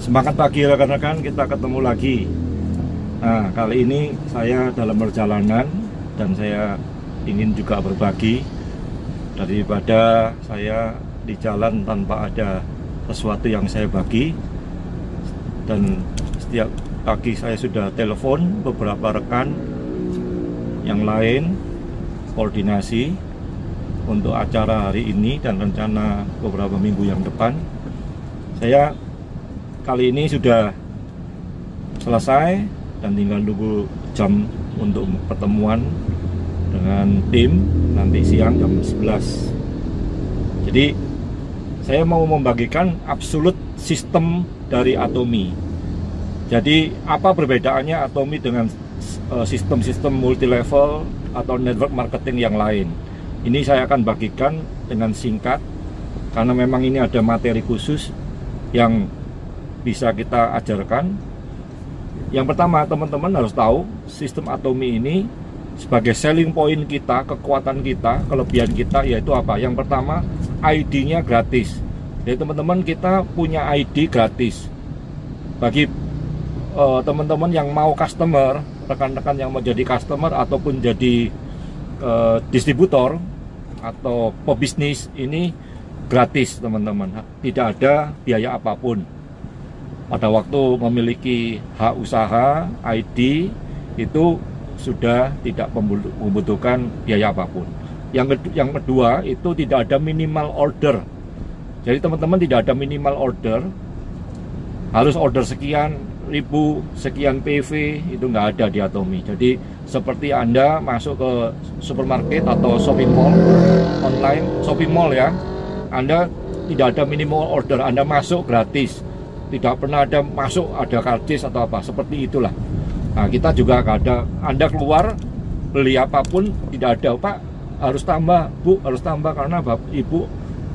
Semangat pagi rekan-rekan, kita ketemu lagi. Nah, kali ini saya dalam perjalanan dan saya ingin juga berbagi daripada saya di jalan tanpa ada sesuatu yang saya bagi. Dan setiap pagi saya sudah telepon beberapa rekan yang lain koordinasi untuk acara hari ini dan rencana beberapa minggu yang depan. Saya kali ini sudah selesai dan tinggal nunggu jam untuk pertemuan dengan tim nanti siang jam 11 jadi saya mau membagikan absolut sistem dari Atomi. Jadi apa perbedaannya Atomi dengan eh, sistem-sistem multi level atau network marketing yang lain? Ini saya akan bagikan dengan singkat karena memang ini ada materi khusus yang bisa kita ajarkan. Yang pertama, teman-teman harus tahu sistem atomi ini sebagai selling point kita, kekuatan kita, kelebihan kita yaitu apa? Yang pertama, ID-nya gratis. Jadi teman-teman kita punya ID gratis. Bagi uh, teman-teman yang mau customer, rekan-rekan yang mau jadi customer ataupun jadi uh, distributor atau pebisnis ini gratis teman-teman. Tidak ada biaya apa pun pada waktu memiliki hak usaha ID itu sudah tidak membutuhkan biaya apa pun. Yang kedua, yang kedua itu tidak ada minimal order. Jadi teman-teman tidak ada minimal order. Harus order sekian ribu, sekian PV itu nggak ada di Atomi. Jadi seperti Anda masuk ke supermarket atau shopping mall online, shopping mall ya. Anda tidak ada minimal order, Anda masuk gratis tidak pernah ada masuk ada karcis atau apa. Seperti itulah. Nah kita juga ada. Anda keluar beli apa pun tidak ada. Pak harus tambah. Bu harus tambah karena bapak ibu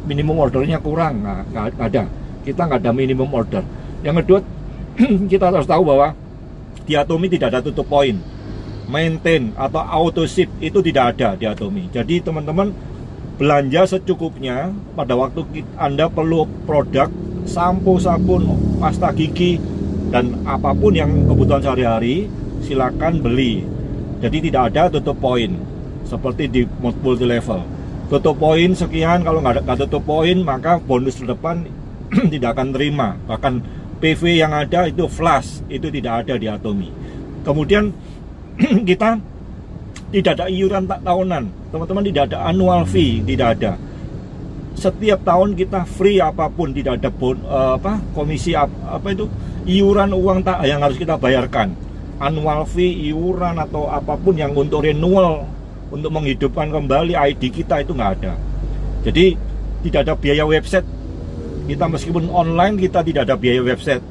minimum ordernya kurang. Nah, nggak ada. Kita nggak ada minimum order. Yang kedua kita harus tahu bahwa di Atomi tidak ada tutup poin. Maintain atau auto ship itu tidak ada di Atomi. Jadi teman-teman belanja secukupnya pada waktu Anda perlu produk sampo, sabun, pasta gigi, dan apa pun yang kebutuhan sehari-hari, silakan beli. Jadi tidak ada tutup poin seperti di multi level. Tutup poin sekian, kalau nggak ada tutup poin maka bonus depan tidak akan terima. Bahkan PV yang ada itu flash, itu tidak ada di Atomi. Kemudian kita tidak ada iuran tak tahunan, teman-teman tidak ada annual fee, tidak ada setiap tahun kita free apa pun tidak ada bon, uh, apa komisi apa, apa itu iuran uang tak yang harus kita bayarkan. Annual fee iuran atau apa pun yang untuk renewal untuk menghidupkan kembali ID kita itu nggak ada. Jadi tidak ada biaya website. Kita meskipun online kita tidak ada biaya website.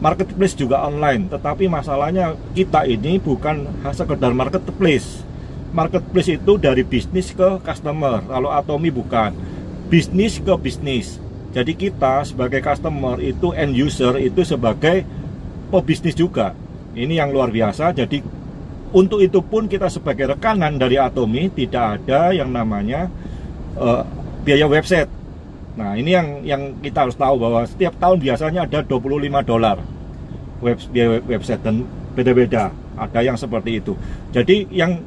Marketplace juga online. Tetapi masalahnya kita ini bukan sekedar marketplace. Marketplace itu dari bisnis ke customer. Kalau Atomi bukan bisnis ke bisnis. Jadi kita sebagai customer itu end user itu sebagai pebisnis juga. Ini yang luar biasa. Jadi untuk itu pun kita sebagai rekanan dari Atomi tidak ada yang namanya uh, biaya website. Nah ini yang yang kita harus tahu bahwa setiap tahun biasanya ada 25 dolar web biaya website. Dan beda-beda. Ada yang seperti itu. Jadi yang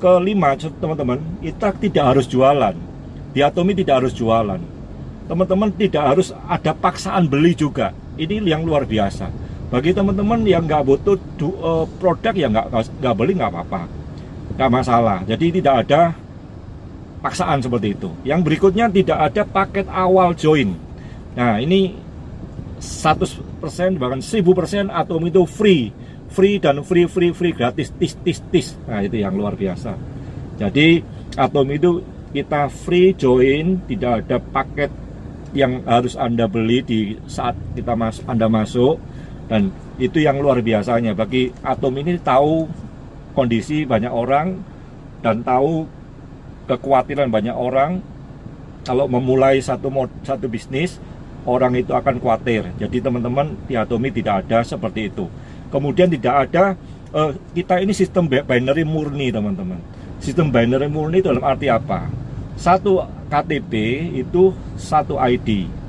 kelima teman-teman kita tidak harus jualan di Atomi tidak harus jualan. Teman-teman tidak harus ada paksaan beli juga. Ini yang luar biasa. Bagi teman-teman yang nggak butuh du, uh, produk ya nggak nggak beli nggak apa-apa. Nggak masalah. Jadi tidak ada paksaan seperti itu. Yang berikutnya tidak ada paket awal join. Nah ini 100% bahkan 1000% Atom itu free. Free dan free free free gratis. Tis tis tis. Nah itu yang luar biasa. Jadi atom itu kita free join tidak ada paket yang harus anda beli di saat kita mas anda masuk. Dan itu yang luar biasanya. Bagi atom ini tahu kondisi banyak orang dan tahu kekhawatiran banyak orang. Kalau memulai satu mod, satu bisnis orang itu akan khawatir. Jadi teman-teman di atomi tidak ada seperti itu. Kemudian tidak ada uh, kita ini sistem binary murni teman-teman sistem binary murni dalam arti apa satu KTP itu satu ID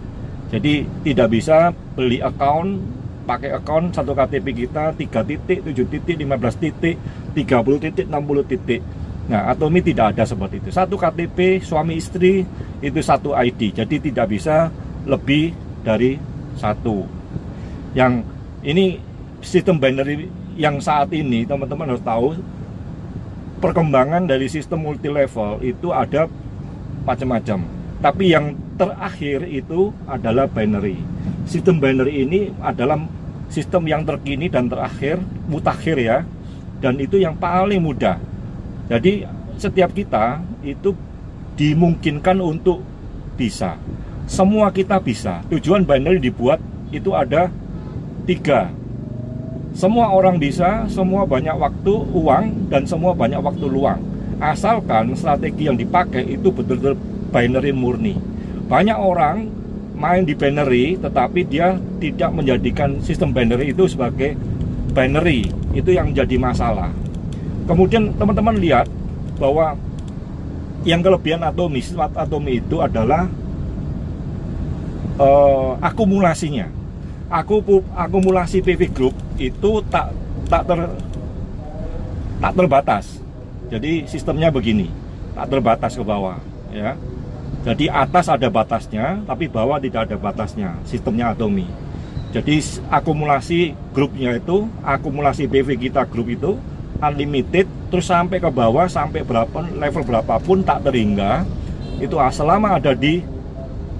Jadi tidak bisa beli account pakai account satu KTP kita 3 titik, 7 titik, 15 titik, 30 titik, 60 titik. Nah, Atomi tidak ada seperti itu. Satu KTP suami istri itu satu ID. Jadi tidak bisa lebih dari satu. Yang ini sistem binary yang saat ini teman-teman harus tahu perkembangan dari sistem multi level itu ada macam-macam. Tapi yang terakhir itu adalah binary. Sistem binary ini adalah sistem yang terkini dan terakhir, mutakhir ya. Dan itu yang paling mudah. Jadi setiap kita itu dimungkinkan untuk bisa. Semua kita bisa. Tujuan binary dibuat itu ada tiga. Semua orang bisa, semua banyak waktu, uang, dan semua banyak waktu luang. Asalkan strategi yang dipakai itu betul-betul binary murni. Banyak orang main di binary tetapi dia tidak menjadikan sistem binary itu sebagai binary. Itu yang jadi masalah. Kemudian teman-teman lihat bahwa yang kelebihan atomi sifat atomi itu adalah uh, akumulasinya. Aku akumulasi PV group itu tak tak ter tak terbatas. Jadi sistemnya begini, tak terbatas ke bawah, ya. Jadi atas ada batasnya, tapi bawah tidak ada batasnya. Sistemnya atomi. Jadi akumulasi grupnya itu, akumulasi PV kita grup itu unlimited, terus sampai ke bawah sampai berapa level berapapun tak terhingga. Itu selama ada di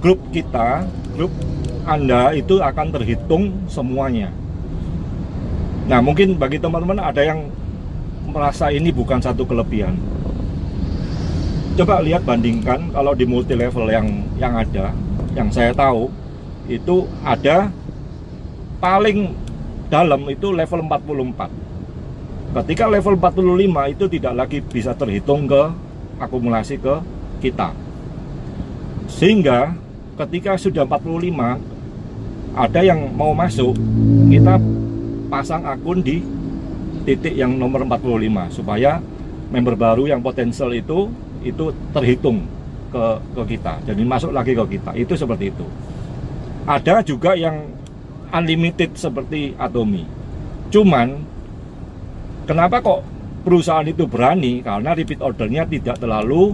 grup kita, grup Anda itu akan terhitung semuanya. Nah mungkin bagi teman-teman ada yang merasa ini bukan satu kelebihan. Coba lihat bandingkan kalau di multi level yang yang ada yang saya tahu itu ada paling dalam itu level 44 ketika level 45 itu tidak lagi bisa terhitung ke akumulasi ke kita. Sehingga ketika sudah 45 ada yang mau masuk kita pasang akun di titik yang nomor 45 supaya member baru yang potensial itu itu terhitung ke ke kita. Jadi masuk lagi ke kita. Itu seperti itu. Ada juga yang unlimited seperti Atomi. Cuman kenapa kok perusahaan itu berani? Karena repeat ordernya tidak terlalu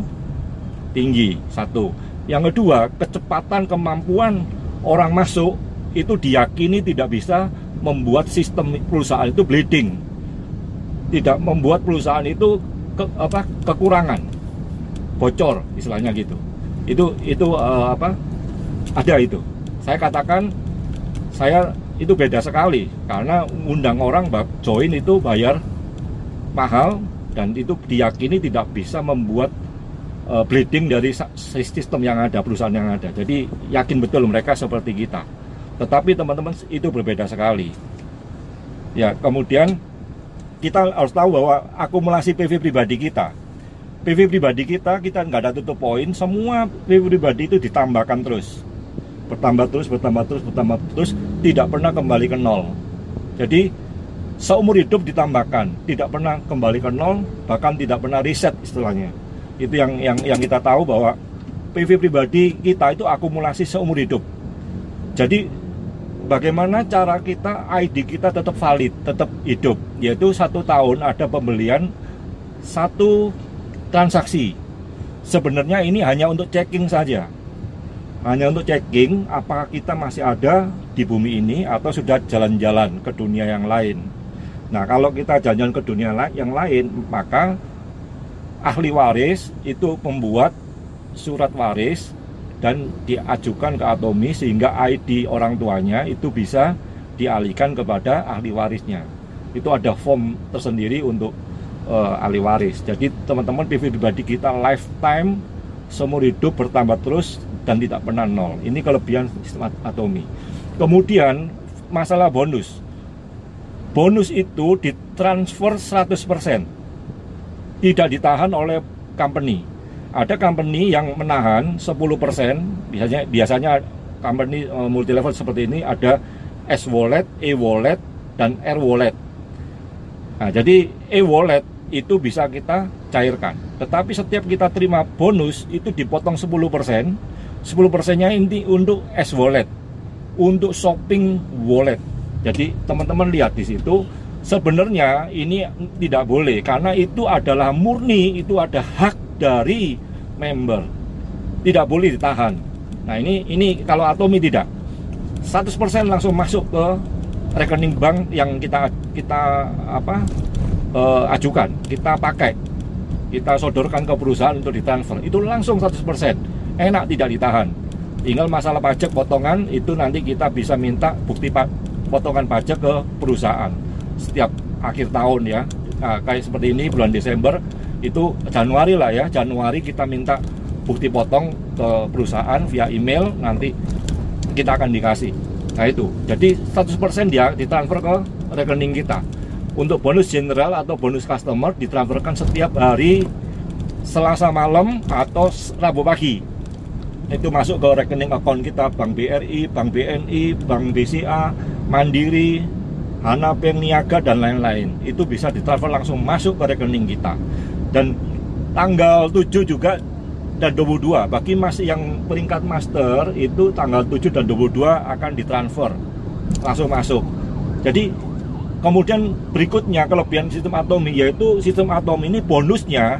tinggi. Satu. Yang kedua kecepatan kemampuan orang masuk itu diyakini tidak bisa membuat sistem perusahaan itu bleeding. Tidak membuat perusahaan itu ke, apa kekurangan. Bocor istilahnya gitu. Itu itu uh, apa ada itu. Saya katakan saya itu beda sekali. Karena undang orang join itu bayar mahal dan itu diyakini tidak bisa membuat uh, bleeding dari sistem yang ada perusahaan yang ada. Jadi yakin betul mereka seperti kita tetapi teman-teman itu berbeda sekali. Ya kemudian kita harus tahu bahwa akumulasi PV pribadi kita. PV pribadi kita kita nggak ada tutup poin semua PV pribadi itu ditambahkan terus. Bertambah terus bertambah terus bertambah terus tidak pernah kembali ke nol. Jadi seumur hidup ditambahkan tidak pernah kembali ke nol bahkan tidak pernah reset istilahnya. Itu yang yang yang kita tahu bahwa PV pribadi kita itu akumulasi seumur hidup. Jadi bagaimana cara kita ID kita tetap valid tetap hidup yaitu satu tahun ada pembelian satu transaksi. Sebenarnya ini hanya untuk checking saja. Hanya untuk checking apakah kita masih ada di bumi ini atau sudah jalan-jalan ke dunia yang lain. Nah, kalau kita jalan-jalan ke dunia yang lain, maka ahli waris itu membuat surat waris dan diajukan ke Atomi sehingga ID orang tuanya itu bisa dialihkan kepada ahli warisnya. Itu ada form tersendiri untuk uh, ahli waris. Jadi teman-teman PV pribadi kita lifetime seumur hidup bertambah terus dan tidak pernah nol. Ini kelebihan sistem atomi. Kemudian masalah bonus. Bonus itu ditransfer 100%. Tidak ditahan oleh company. Ada company yang menahan 10%, biasanya biasanya company uh, multi level seperti ini ada S wallet, E wallet dan R wallet. Nah, jadi E wallet itu bisa kita cairkan. Tetapi setiap kita terima bonus itu dipotong 10%. 10 persennya inti untuk S wallet. untuk shopping wallet. Jadi teman-teman lihat di situ sebenarnya ini tidak boleh karena itu adalah murni itu ada hak dari member. Tidak boleh ditahan. Nah, ini ini kalau Atomi tidak. 100% langsung masuk ke rekening bank yang kita kita apa uh, ajukan, kita pakai. Kita sodorkan ke perusahaan untuk ditransfer. Itu langsung 100%. Enak tidak ditahan tinggal masalah pajak potongan itu nanti kita bisa minta bukti potongan pajak ke perusahaan setiap akhir tahun ya nah, kayak seperti ini bulan Desember itu Januari lah ya Januari kita minta bukti potong ke perusahaan via email nanti kita akan dikasih nah itu jadi 100% dia ditransfer ke rekening kita untuk bonus general atau bonus customer ditransferkan setiap hari Selasa malam atau Rabu pagi itu masuk ke rekening akun kita Bank BRI, Bank BNI, Bank BCA, Mandiri, Hana Bank Niaga dan lain-lain. Itu bisa ditransfer langsung masuk ke rekening kita. Dan tanggal 7 juga dan 22 bagi mas yang peringkat master itu tanggal 7 dan 22 akan ditransfer. Langsung masuk. Jadi kemudian berikutnya kelebihan sistem atom yaitu sistem atom ini bonusnya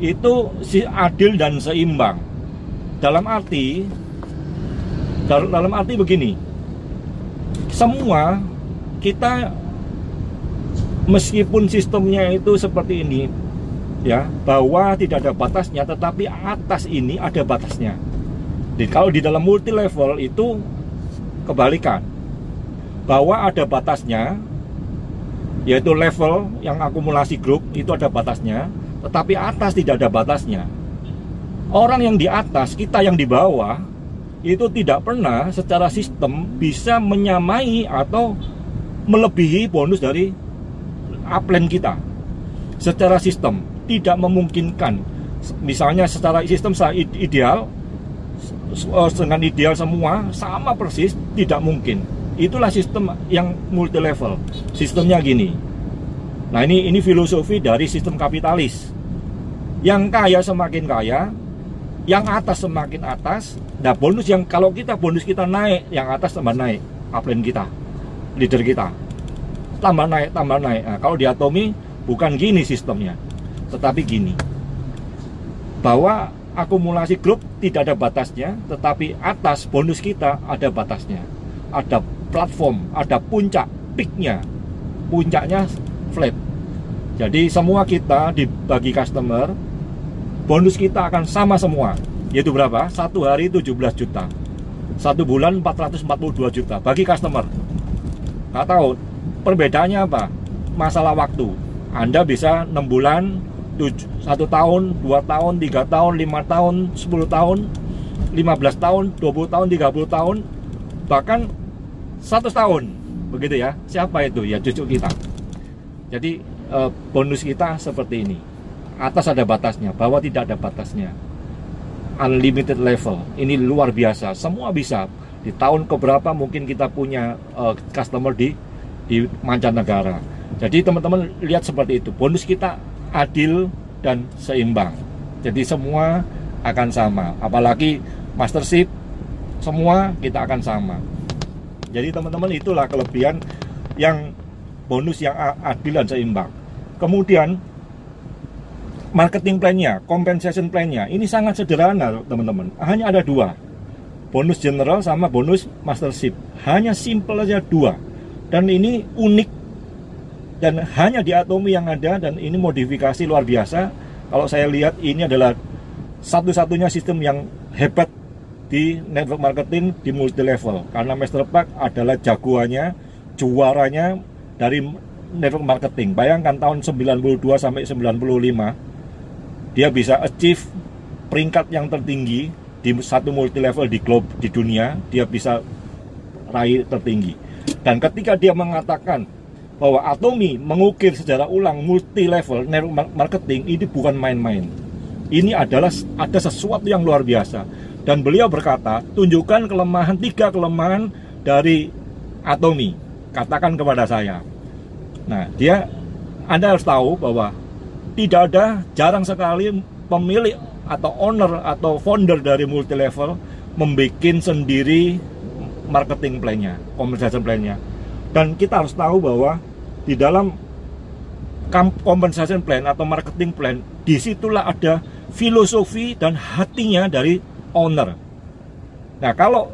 itu si adil dan seimbang. Dalam arti dalam arti begini. Semua kita meskipun sistemnya itu seperti ini ya bahwa tidak ada batasnya tetapi atas ini ada batasnya. Jadi kalau di dalam multi level itu kebalikan. Bahwa ada batasnya yaitu level yang akumulasi grup itu ada batasnya tetapi atas tidak ada batasnya. Orang yang di atas, kita yang di bawah itu tidak pernah secara sistem bisa menyamai atau melebihi bonus dari upline kita. Secara sistem tidak memungkinkan. Misalnya secara sistem ideal eh, dengan ideal semua sama persis tidak mungkin. Itulah sistem yang multi level. Sistemnya gini. Nah, ini ini filosofi dari sistem kapitalis. Yang kaya semakin kaya, yang atas semakin atas nah bonus yang kalau kita bonus kita naik yang atas tambah naik upline kita leader kita tambah naik tambah naik nah, kalau di Atomi bukan gini sistemnya tetapi gini bahwa akumulasi grup tidak ada batasnya tetapi atas bonus kita ada batasnya. Ada platform ada puncak peaknya. Puncaknya flat. Jadi semua kita dibagi customer bonus kita akan sama semua. Yaitu berapa? satu hari 17 juta. Satu bulan 442 juta bagi customer. Nggak tahu perbedaannya apa? Masalah waktu. Anda bisa 6 bulan 1 tahun 2 tahun 3 tahun 5 tahun 10 tahun 15 tahun 20 tahun 30 tahun bahkan 100 tahun begitu ya siapa itu ya cucu kita jadi eh, bonus kita seperti ini atas ada batasnya, bawah tidak ada batasnya. Unlimited level, ini luar biasa. Semua bisa. Di tahun keberapa mungkin kita punya uh, customer di di mancanegara. Jadi teman-teman lihat seperti itu. Bonus kita adil dan seimbang. Jadi semua akan sama. Apalagi mastership semua kita akan sama. Jadi teman-teman itulah kelebihan yang bonus yang adil dan seimbang. Kemudian marketing plan-nya, compensation plan-nya ini sangat sederhana teman-teman. Hanya ada dua, bonus general sama bonus mastership. Hanya simple aja dua. Dan ini unik dan hanya di Atomi yang ada dan ini modifikasi luar biasa. Kalau saya lihat ini adalah satu-satunya sistem yang hebat di network marketing di multi level karena Master Pack adalah jagoannya, juaranya dari network marketing. Bayangkan tahun 92 sampai 95 dia bisa achieve peringkat yang tertinggi di satu multi level di globe di dunia dia bisa raih tertinggi dan ketika dia mengatakan bahwa Atomi mengukir sejarah ulang multi level network marketing ini bukan main-main. Ini adalah ada sesuatu yang luar biasa. Dan beliau berkata tunjukkan kelemahan tiga kelemahan dari Atomi katakan kepada saya. Nah dia anda harus tahu bahwa tidak ada jarang sekali pemilik atau owner atau founder dari multi level membuat sendiri marketing plan-nya, compensation plan-nya. Dan kita harus tahu bahwa di dalam compensation plan atau marketing plan, di situlah ada filosofi dan hatinya dari owner. Nah, kalau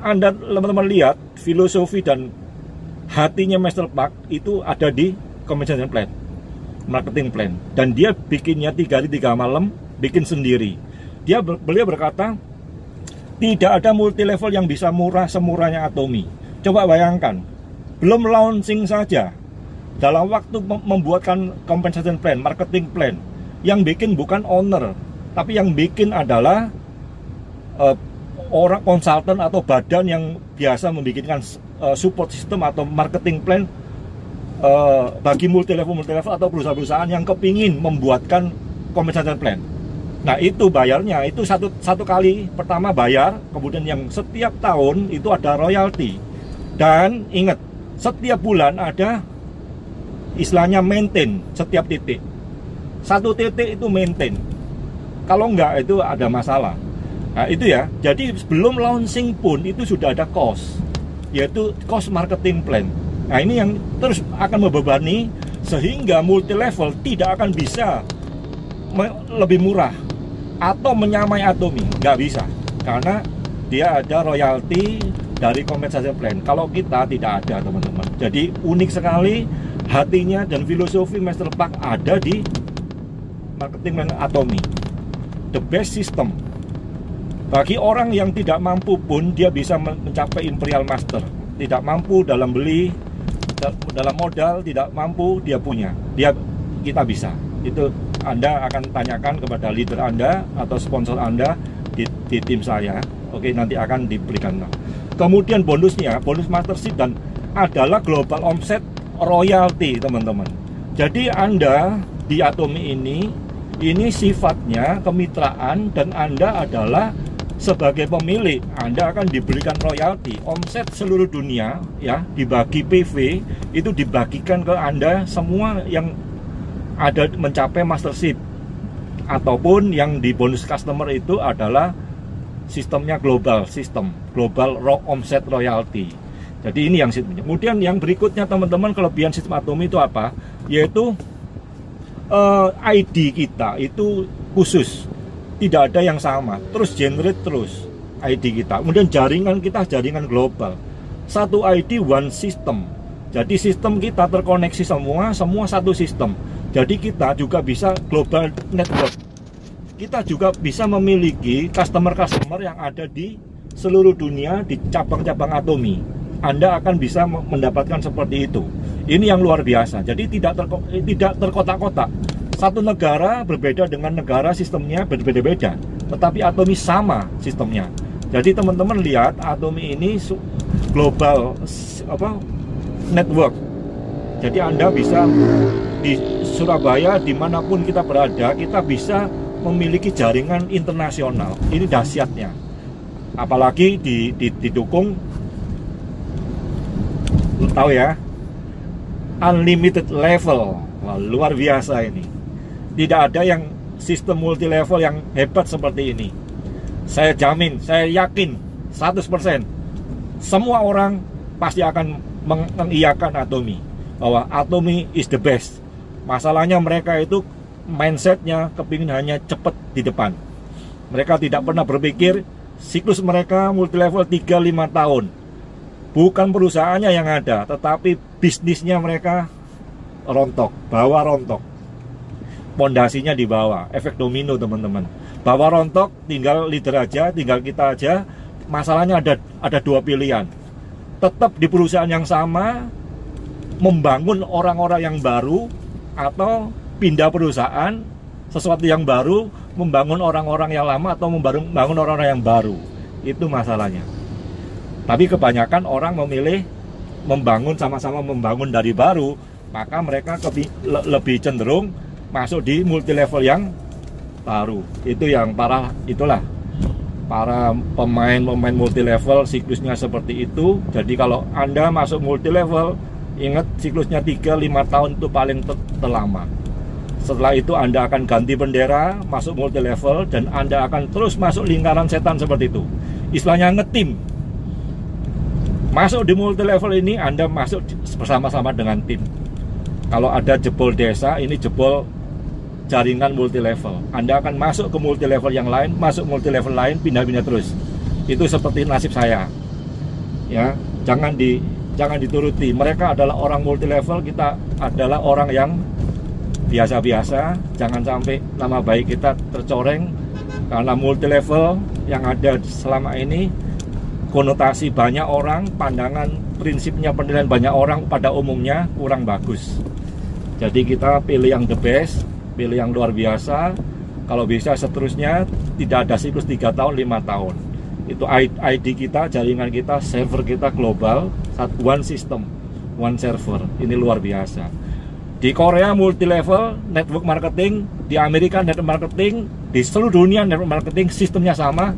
Anda teman-teman lihat filosofi dan hatinya Master Park itu ada di compensation plan, marketing plan. Dan dia bikinnya tiga hari tiga malam, bikin sendiri. Dia beliau berkata, tidak ada multi level yang bisa murah semurahnya Atomi. Coba bayangkan, belum launching saja, dalam waktu membuatkan compensation plan, marketing plan, yang bikin bukan owner, tapi yang bikin adalah uh, orang konsultan atau badan yang biasa membuatkan uh, support system atau marketing plan uh, bagi multi level multi level atau perusahaan-perusahaan yang kepingin membuatkan compensation plan. Nah itu bayarnya itu satu satu kali pertama bayar, kemudian yang setiap tahun itu ada royalti dan ingat setiap bulan ada istilahnya maintain setiap titik. Satu titik itu maintain. Kalau enggak itu ada masalah. Nah itu ya. Jadi sebelum launching pun itu sudah ada cost yaitu cost marketing plan. Nah ini yang terus akan membebani sehingga multi level tidak akan bisa lebih murah atau menyamai Atomi. Nggak bisa karena dia ada royalti dari compensation plan. Kalau kita tidak ada teman-teman. Jadi unik sekali hatinya dan filosofi Master Park ada di marketing dan atomi. The best system. Bagi orang yang tidak mampu pun dia bisa mencapai Imperial Master. Tidak mampu dalam beli, dalam modal, tidak mampu dia punya. Dia kita bisa. Itu Anda akan tanyakan kepada leader Anda atau sponsor Anda di, di tim saya. Oke, nanti akan diberikan. Kemudian bonusnya, bonus mastership dan adalah global omset royalty, teman-teman. Jadi Anda di Atomi ini ini sifatnya kemitraan dan Anda adalah sebagai pemilik Anda akan diberikan royalti omset seluruh dunia ya dibagi PV itu dibagikan ke Anda semua yang ada mencapai mastership ataupun yang di bonus customer itu adalah sistemnya global sistem global rock omset royalty. Jadi ini yang sistemnya. Kemudian yang berikutnya teman-teman kelebihan sistem atomi itu apa? Yaitu uh, eh, ID kita itu khusus. Tidak ada yang sama. Terus generate terus ID kita. Kemudian jaringan kita jaringan global. Satu ID one system. Jadi sistem kita terkoneksi semua semua satu sistem. Jadi kita juga bisa global network kita juga bisa memiliki customer-customer yang ada di seluruh dunia di cabang-cabang atomi. Anda akan bisa mendapatkan seperti itu. Ini yang luar biasa. Jadi tidak terko tidak terkotak-kotak. Satu negara berbeda dengan negara sistemnya berbeda-beda, tetapi atomi sama sistemnya. Jadi teman-teman lihat atomi ini global apa network. Jadi Anda bisa di Surabaya di mana pun kita berada, kita bisa memiliki jaringan internasional. Ini dahsyatnya. Apalagi di, di, didukung tahu ya unlimited level. Wah, luar biasa ini. Tidak ada yang sistem multi level yang hebat seperti ini. Saya jamin saya yakin 100% semua orang pasti akan mengiyakan Atomi bahwa Atomi is the best. Masalahnya mereka itu mindsetnya kepingin hanya cepat di depan. Mereka tidak pernah berpikir siklus mereka multi level 3-5 tahun. Bukan perusahaannya yang ada, tetapi bisnisnya mereka rontok, bawa rontok. Pondasinya di bawah, efek domino teman-teman. Bawa rontok, tinggal leader aja, tinggal kita aja. Masalahnya ada ada dua pilihan. Tetap di perusahaan yang sama, membangun orang-orang yang baru, atau pindah perusahaan sesuatu yang baru membangun orang-orang yang lama atau membangun orang-orang yang baru. Itu masalahnya. Tapi kebanyakan orang memilih membangun sama-sama membangun dari baru maka mereka lebih cenderung masuk di multi level yang baru. Itu yang para itulah para pemain-pemain multi level siklusnya seperti itu. Jadi kalau anda masuk multi level ingat siklusnya 3-5 tahun itu paling terlama setelah itu Anda akan ganti bendera, masuk multi level, dan Anda akan terus masuk lingkaran setan seperti itu. Istilahnya ngetim. masuk di multi level ini Anda masuk bersama-sama dengan tim. Kalau ada jebol desa ini jebol jaringan multi level. Anda akan masuk ke multi level yang lain masuk multi level lain pindah-pindah terus. Itu seperti nasib saya. Ya jangan di jangan dituruti. Mereka adalah orang multi level kita adalah orang yang biasa-biasa jangan sampai nama baik kita tercoreng karena multi level yang ada selama ini. Konotasi banyak orang pandangan prinsipnya penilaian banyak orang pada umumnya kurang bagus. Jadi kita pilih yang the best pilih yang luar biasa. Kalau bisa seterusnya tidak ada siklus 3 tahun 5 tahun. Itu ID kita jaringan kita server kita global one system one server. Ini luar biasa di Korea multi level network marketing di Amerika network marketing di seluruh dunia network marketing sistemnya sama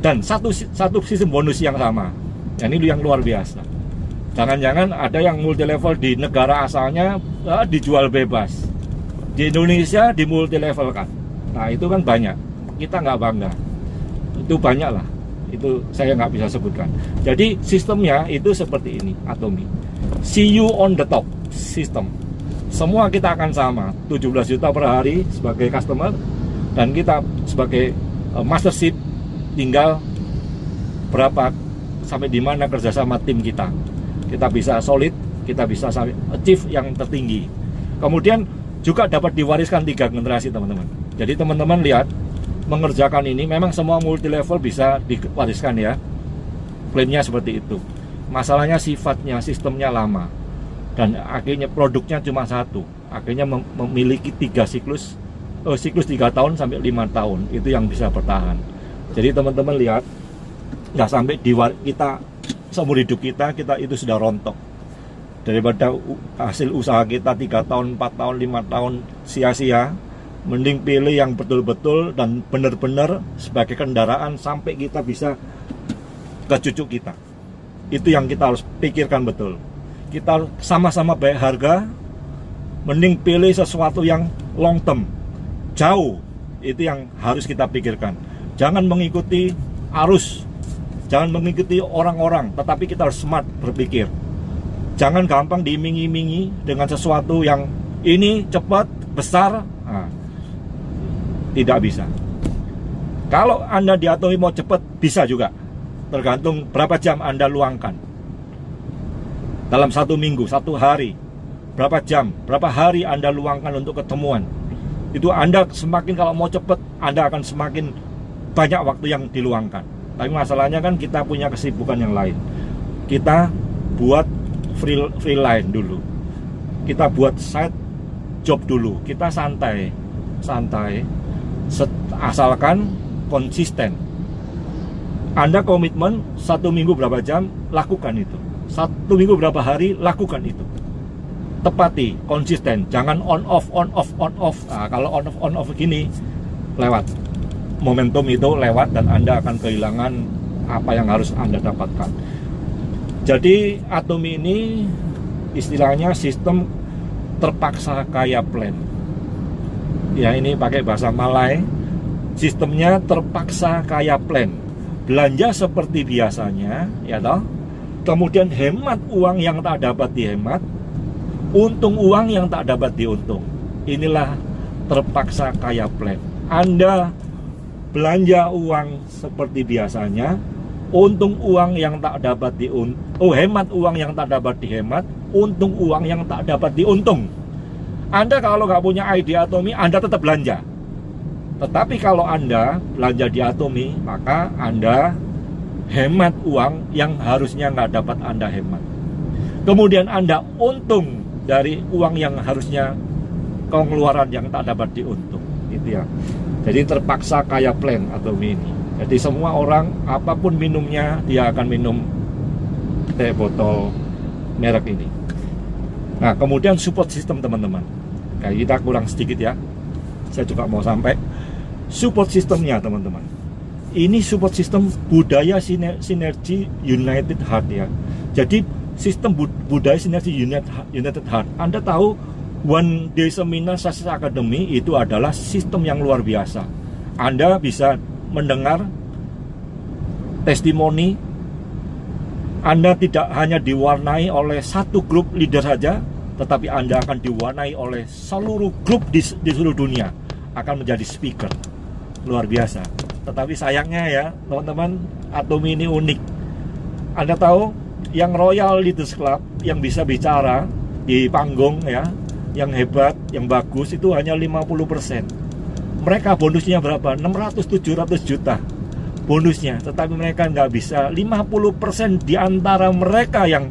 dan satu satu sistem bonus yang sama. Ini yang luar biasa. Jangan-jangan ada yang multi level di negara asalnya uh, dijual bebas. Di Indonesia di multi level kan nah itu kan banyak. Kita nggak bangga. Itu banyak lah. Itu saya nggak bisa sebutkan. Jadi sistemnya itu seperti ini Atomi. See you on the top sistem semua kita akan sama. 17 juta per hari sebagai customer dan kita sebagai uh, master seat tinggal berapa sampai di mana kerjasama tim kita. Kita bisa solid kita bisa achieve yang tertinggi. Kemudian juga dapat diwariskan tiga generasi teman-teman. Jadi teman-teman lihat mengerjakan ini memang semua multi level bisa diwariskan ya. Plannya seperti itu. Masalahnya sifatnya sistemnya lama dan akhirnya produknya cuma satu. Akhirnya memiliki tiga siklus oh, siklus tiga tahun sampai lima tahun. Itu yang bisa bertahan. Jadi teman-teman lihat nggak sampai di kita seumur hidup kita kita itu sudah rontok. Daripada hasil usaha kita tiga tahun, empat tahun, lima tahun sia-sia mending pilih yang betul-betul dan benar-benar sebagai kendaraan sampai kita bisa ke cucu kita. Itu yang kita harus pikirkan betul kita sama-sama baik harga mending pilih sesuatu yang long term jauh itu yang harus kita pikirkan jangan mengikuti arus Jangan mengikuti orang-orang, tetapi kita harus smart berpikir. Jangan gampang diiming-imingi dengan sesuatu yang ini cepat, besar. Nah, tidak bisa. Kalau Anda diatomi mau cepat, bisa juga. Tergantung berapa jam Anda luangkan. Dalam satu minggu, satu hari. Berapa jam, berapa hari Anda luangkan untuk ketemuan. Itu Anda semakin kalau mau cepat, Anda akan semakin banyak waktu yang diluangkan. Tapi masalahnya kan kita punya kesibukan yang lain. Kita buat free free line dulu. Kita buat side job dulu. Kita santai santai asalkan konsisten. Anda komitmen satu minggu berapa jam lakukan itu satu minggu berapa hari lakukan itu tepati konsisten jangan on off on off on off nah, kalau on off on off gini lewat momentum itu lewat dan Anda akan kehilangan apa yang harus Anda dapatkan. Jadi atom ini istilahnya sistem terpaksa kaya plan. Ya ini pakai bahasa Malay. Sistemnya terpaksa kaya plan. Belanja seperti biasanya, ya toh. Kemudian hemat uang yang tak dapat dihemat, untung uang yang tak dapat diuntung. Inilah terpaksa kaya plan. Anda belanja uang seperti biasanya, untung uang yang tak dapat diuntung, oh hemat uang yang tak dapat dihemat, untung uang yang tak dapat diuntung. Anda kalau nggak punya ID Atomi, Anda tetap belanja. Tetapi kalau Anda belanja di Atomi, maka Anda hemat uang yang harusnya nggak dapat Anda hemat. Kemudian Anda untung dari uang yang harusnya pengeluaran yang tak dapat diuntung. Itu ya. Jadi terpaksa kayak plan atau mini. Jadi semua orang apa pun minumnya dia akan minum teh botol merek ini. Nah kemudian support system teman-teman. Kayak kita kurang sedikit ya. Saya juga mau sampai support sistemnya teman-teman. Ini support system budaya sinergi United Heart ya. Jadi sistem budaya sinergi United Heart. Anda tahu One Day Seminar Success Academy itu adalah sistem yang luar biasa. Anda bisa mendengar testimoni Anda tidak hanya diwarnai oleh satu grup leader saja, tetapi Anda akan diwarnai oleh seluruh grup di, di seluruh dunia akan menjadi speaker. Luar biasa. Tetapi sayangnya ya, teman-teman, Atom ini unik. Anda tahu, yang Royal Leaders Club yang bisa bicara di panggung ya, yang hebat, yang bagus itu hanya 50%. Mereka bonusnya berapa? 600-700 juta bonusnya tetapi mereka nggak bisa 50% di antara mereka yang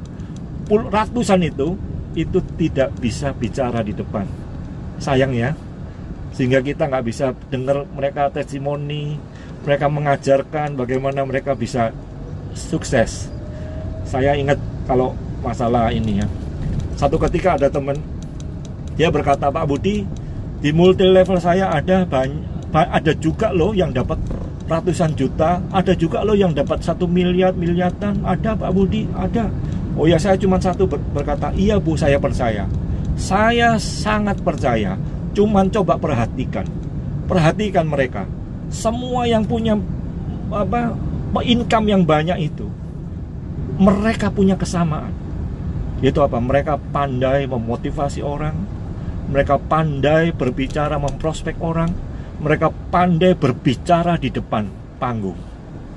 ratusan itu itu tidak bisa bicara di depan sayang ya sehingga kita nggak bisa dengar mereka testimoni mereka mengajarkan bagaimana mereka bisa sukses saya ingat kalau masalah ini ya satu ketika ada teman dia berkata Pak Budi di multi level saya ada banyak ada juga loh yang dapat ratusan juta, ada juga loh yang dapat satu miliar, miliaran, ada Pak Budi, ada. Oh ya saya cuma satu berkata, iya Bu saya percaya. Saya sangat percaya, cuman coba perhatikan. Perhatikan mereka. Semua yang punya apa income yang banyak itu, mereka punya kesamaan. Itu apa? Mereka pandai memotivasi orang, mereka pandai berbicara memprospek orang, mereka pandai berbicara di depan panggung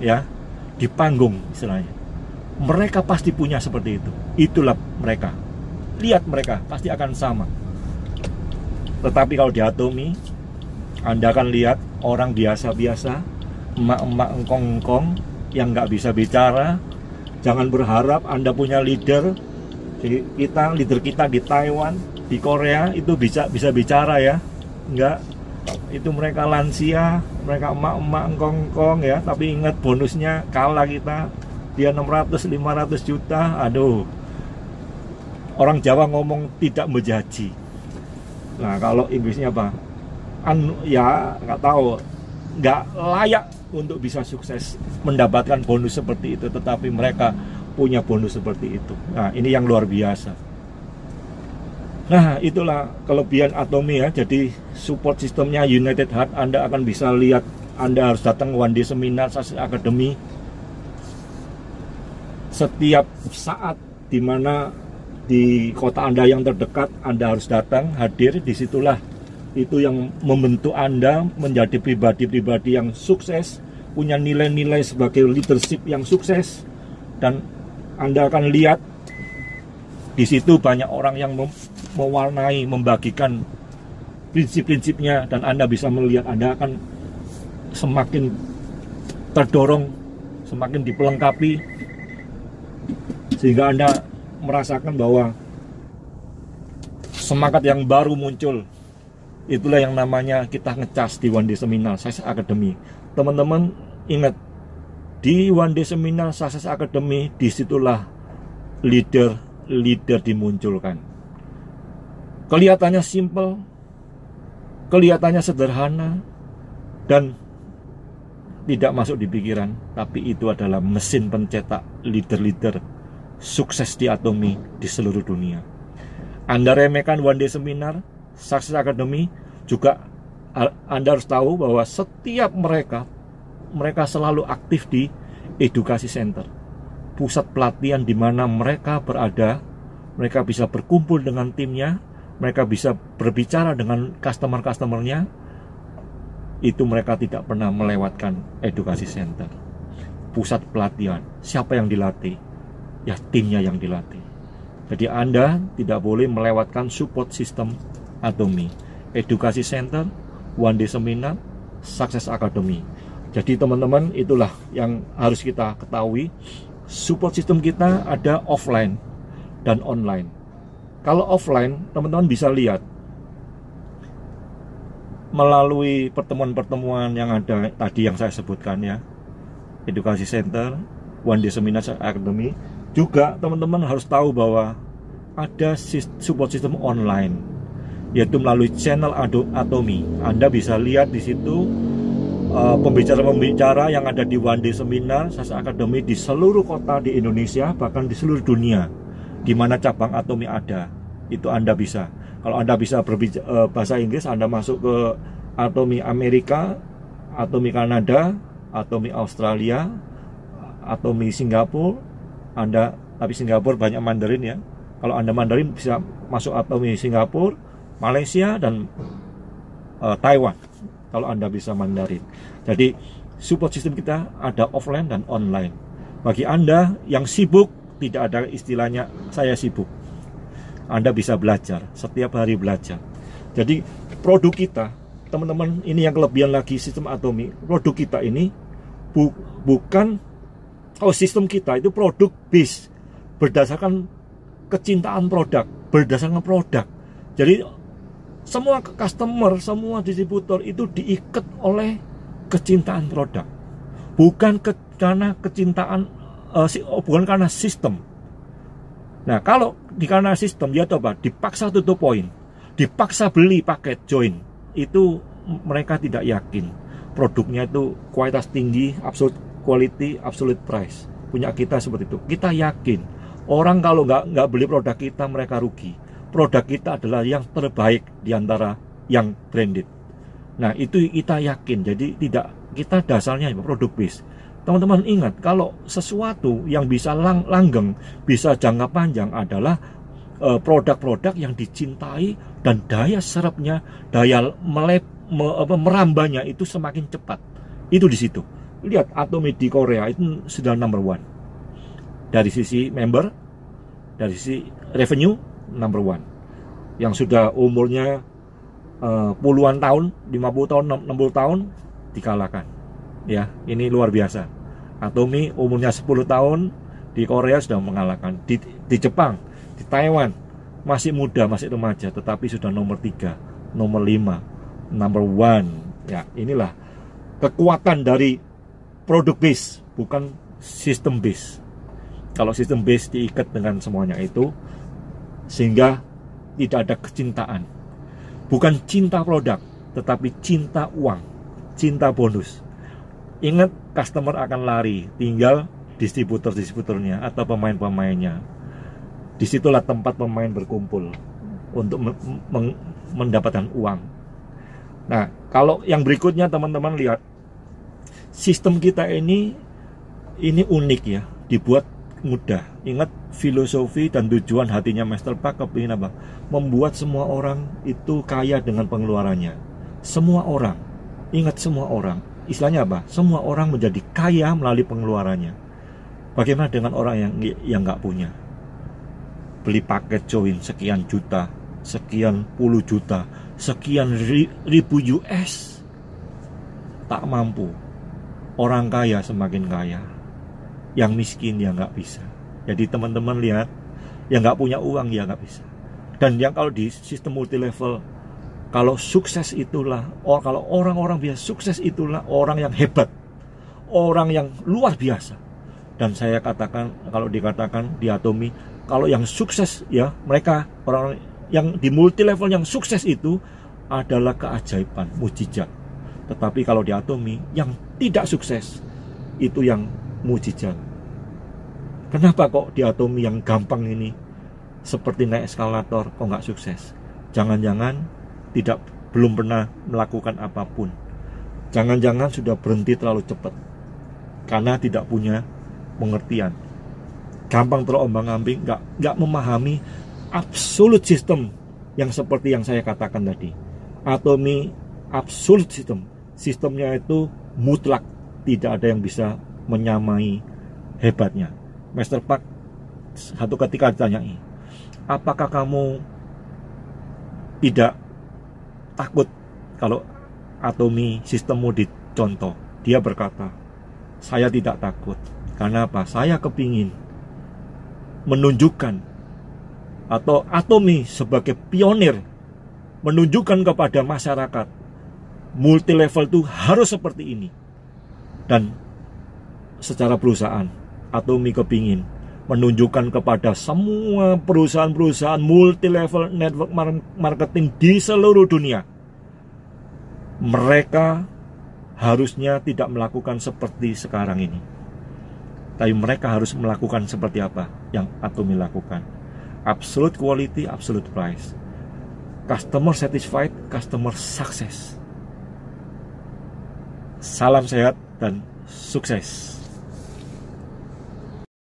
ya di panggung istilahnya mereka pasti punya seperti itu itulah mereka lihat mereka pasti akan sama tetapi kalau di atomi anda akan lihat orang biasa-biasa emak-emak engkong-engkong yang nggak bisa bicara jangan berharap anda punya leader kita leader kita di Taiwan di Korea itu bisa bisa bicara ya nggak itu mereka lansia, mereka emak-emak engkong-engkong ya, tapi ingat bonusnya kalah kita dia 600 500 juta. Aduh. Orang Jawa ngomong tidak menjaji. Nah, kalau Inggrisnya apa? An ya nggak tahu, nggak layak untuk bisa sukses mendapatkan bonus seperti itu, tetapi mereka punya bonus seperti itu. Nah, ini yang luar biasa. Nah, itulah kelebihan Atomi ya. Jadi support sistemnya United Heart Anda akan bisa lihat Anda harus datang one day seminar Success Academy setiap saat di mana di kota Anda yang terdekat Anda harus datang hadir di situlah itu yang membentuk Anda menjadi pribadi-pribadi yang sukses punya nilai-nilai sebagai leadership yang sukses dan Anda akan lihat di situ banyak orang yang mewarnai, membagikan prinsip-prinsipnya dan Anda bisa melihat Anda akan semakin terdorong, semakin dipelengkapi sehingga Anda merasakan bahwa semangat yang baru muncul itulah yang namanya kita ngecas di One Day Seminar Success Academy teman-teman ingat di One Day Seminar Success Academy di situlah leader leader dimunculkan Kelihatannya simple, kelihatannya sederhana, dan tidak masuk di pikiran, tapi itu adalah mesin pencetak leader-leader sukses di Atomi di seluruh dunia. Anda remehkan One Day Seminar, Success Academy, juga Anda harus tahu bahwa setiap mereka, mereka selalu aktif di edukasi center, pusat pelatihan di mana mereka berada, mereka bisa berkumpul dengan timnya, mereka bisa berbicara dengan customer-customernya, itu mereka tidak pernah melewatkan edukasi center. Pusat pelatihan, siapa yang dilatih? Ya timnya yang dilatih. Jadi Anda tidak boleh melewatkan support system Atomi. Edukasi center, one day seminar, success academy. Jadi teman-teman itulah yang harus kita ketahui. Support system kita ada offline dan online kalau offline, teman-teman bisa lihat melalui pertemuan-pertemuan yang ada tadi yang saya sebutkan ya, edukasi center, one day seminar academy, juga teman-teman harus tahu bahwa ada support system online yaitu melalui channel Atomi. Anda bisa lihat di situ uh, pembicara-pembicara yang ada di One Day Seminar Sasa Academy di seluruh kota di Indonesia bahkan di seluruh dunia di mana cabang Atomi ada. Itu Anda bisa. Kalau Anda bisa berbicara uh, bahasa Inggris, Anda masuk ke Atomi Amerika, Atomi Kanada, Atomi Australia, Atomi Singapura, Anda tapi Singapura banyak Mandarin ya. Kalau Anda Mandarin bisa masuk Atomi Singapura, Malaysia dan uh, Taiwan. Kalau Anda bisa Mandarin. Jadi support system kita ada offline dan online. Bagi Anda yang sibuk, tidak ada istilahnya saya sibuk. Anda bisa belajar, setiap hari belajar. Jadi produk kita, teman-teman, ini yang kelebihan lagi sistem atomi. Produk kita ini bu bukan oh sistem kita itu produk bis berdasarkan kecintaan produk, berdasarkan produk. Jadi semua customer, semua distributor itu diikat oleh kecintaan produk, bukan ke, karena kecintaan, uh, oh, bukan karena sistem. Nah, kalau di karena sistem, ya coba dipaksa tutup poin, dipaksa beli paket join, itu mereka tidak yakin produknya itu kualitas tinggi, absolute quality, absolute price. Punya kita seperti itu. Kita yakin orang kalau nggak nggak beli produk kita mereka rugi. Produk kita adalah yang terbaik di antara yang branded. Nah itu kita yakin. Jadi tidak kita dasarnya produk base. Teman-teman ingat kalau sesuatu yang bisa lang langgeng, bisa jangka panjang adalah eh, produk-produk yang dicintai dan daya serapnya, daya melep, me, apa, merambanya itu semakin cepat. Itu di situ. Lihat Atomi di Korea itu sudah number one. Dari sisi member, dari sisi revenue number one. Yang sudah umurnya uh, puluhan tahun, 50 tahun, 60 tahun dikalahkan. Ya, ini luar biasa. Atomi umurnya 10 tahun di Korea sudah mengalahkan. Di, di Jepang, di Taiwan masih muda, masih remaja, tetapi sudah nomor 3, nomor 5, number one. Ya, inilah kekuatan dari produk base, bukan sistem base. Kalau sistem base diikat dengan semuanya itu, sehingga tidak ada kecintaan. Bukan cinta produk, tetapi cinta uang, cinta bonus. Ingat, customer akan lari, tinggal distributor-distributornya atau pemain-pemainnya. Di situlah tempat pemain berkumpul untuk mendapatkan uang. Nah, kalau yang berikutnya teman-teman lihat, sistem kita ini ini unik ya, dibuat mudah. Ingat filosofi dan tujuan hatinya Master Park kepingin apa? Membuat semua orang itu kaya dengan pengeluarannya. Semua orang, ingat semua orang. Istilahnya apa? Semua orang menjadi kaya melalui pengeluarannya. Bagaimana dengan orang yang yang nggak punya? Beli paket join sekian juta, sekian puluh juta, sekian ribu US, tak mampu. Orang kaya semakin kaya, yang miskin ya nggak bisa. Jadi teman-teman lihat, yang nggak punya uang ya nggak bisa. Dan yang kalau di sistem multi level, kalau sukses itulah, or kalau orang-orang biasa sukses itulah orang yang hebat, orang yang luar biasa. Dan saya katakan kalau dikatakan di atomi, kalau yang sukses ya mereka orang yang di multi level yang sukses itu adalah keajaiban, mujizat. Tetapi kalau di atomi yang tidak sukses itu yang mujizat. Kenapa kok di atomi yang gampang ini seperti naik eskalator kok nggak sukses? Jangan-jangan tidak belum pernah melakukan apa pun. Jangan-jangan sudah berhenti terlalu cepat karena tidak punya pengertian. Gampang terombang-ambing, nggak nggak memahami absolute system yang seperti yang saya katakan tadi. Atomi absolute system, sistemnya itu mutlak, tidak ada yang bisa menyamai hebatnya. Master Park satu ketika ditanyai, apakah kamu tidak takut kalau atomi sistemmu dicontoh? Dia berkata, saya tidak takut. Karena apa? Saya kepingin menunjukkan atau atomi sebagai pionir menunjukkan kepada masyarakat multi level itu harus seperti ini dan secara perusahaan atau Mi kepingin menunjukkan kepada semua perusahaan-perusahaan multi level network marketing di seluruh dunia mereka harusnya tidak melakukan seperti sekarang ini. Tapi mereka harus melakukan seperti apa yang Atomi lakukan? Absolute quality, absolute price. Customer satisfied, customer success. Salam sehat dan sukses.